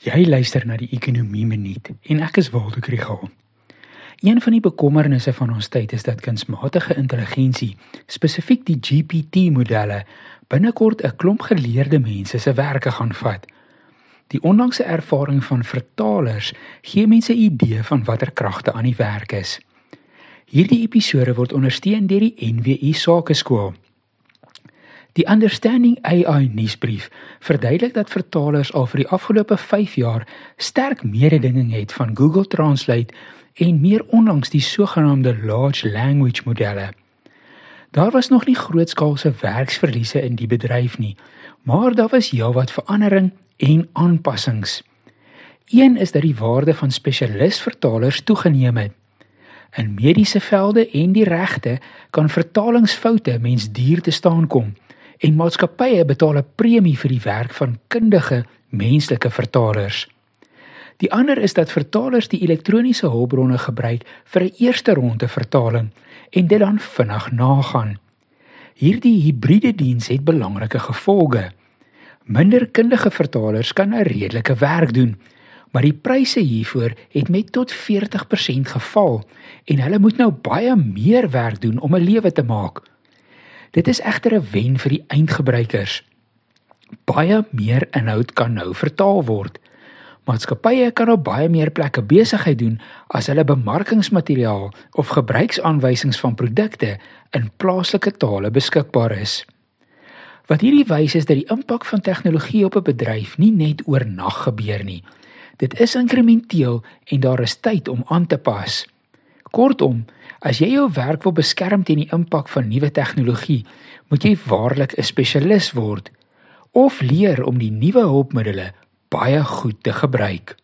Jy luister na die Ekonomie Minuut en ek is Waldo Krügel. Een van die bekommernisse van ons tyd is dat kunsmatige intelligensie, spesifiek die GPT-modelle, binnekort 'n klomp geleerde mense se werke gaan vat. Die onlangse ervaring van vertalers gee mense 'n idee van watter kragte aan die werk is. Hierdie episode word ondersteun deur die NWI Sakeskool. Die Understanding AI nuusbrief verduidelik dat vertalers al vir die afgelope 5 jaar sterk mededinging het van Google Translate en meer onlangs die sogenaamde large language modelle. Daar was nog nie grootskaalse werksverliese in die bedryf nie, maar daar was heelwat verandering en aanpassings. Een is dat die waarde van spesialisvertalers toegeneem het. In mediese velde en die regte kan vertalingsfoute mens duur te staan kom en maatskappye betaal 'n premie vir die werk van kundige menslike vertalers. Die ander is dat vertalers die elektroniese hulpbronne gebruik vir 'n eerste ronde vertaling en dit dan vinnig nagaan. Hierdie hibriede diens het belangrike gevolge. Minder kundige vertalers kan 'n redelike werk doen, maar die pryse hiervoor het met tot 40% geval en hulle moet nou baie meer werk doen om 'n lewe te maak. Dit is egter 'n wen vir die eindgebruikers. Baie meer inhoud kan nou vertaal word. Maatskappye kan op baie meer plekke besigheid doen as hulle bemarkingsmateriaal of gebruiksaanwysings van produkte in plaaslike tale beskikbaar is. Wat hierdie wys is dat die impak van tegnologie op 'n bedryf nie net oornag gebeur nie. Dit is inkrementeel en daar is tyd om aan te pas. Kortom, As jy jou werk wil beskerm teen die impak van nuwe tegnologie, moet jy waarlik 'n spesialis word of leer om die nuwe hulpmiddels baie goed te gebruik.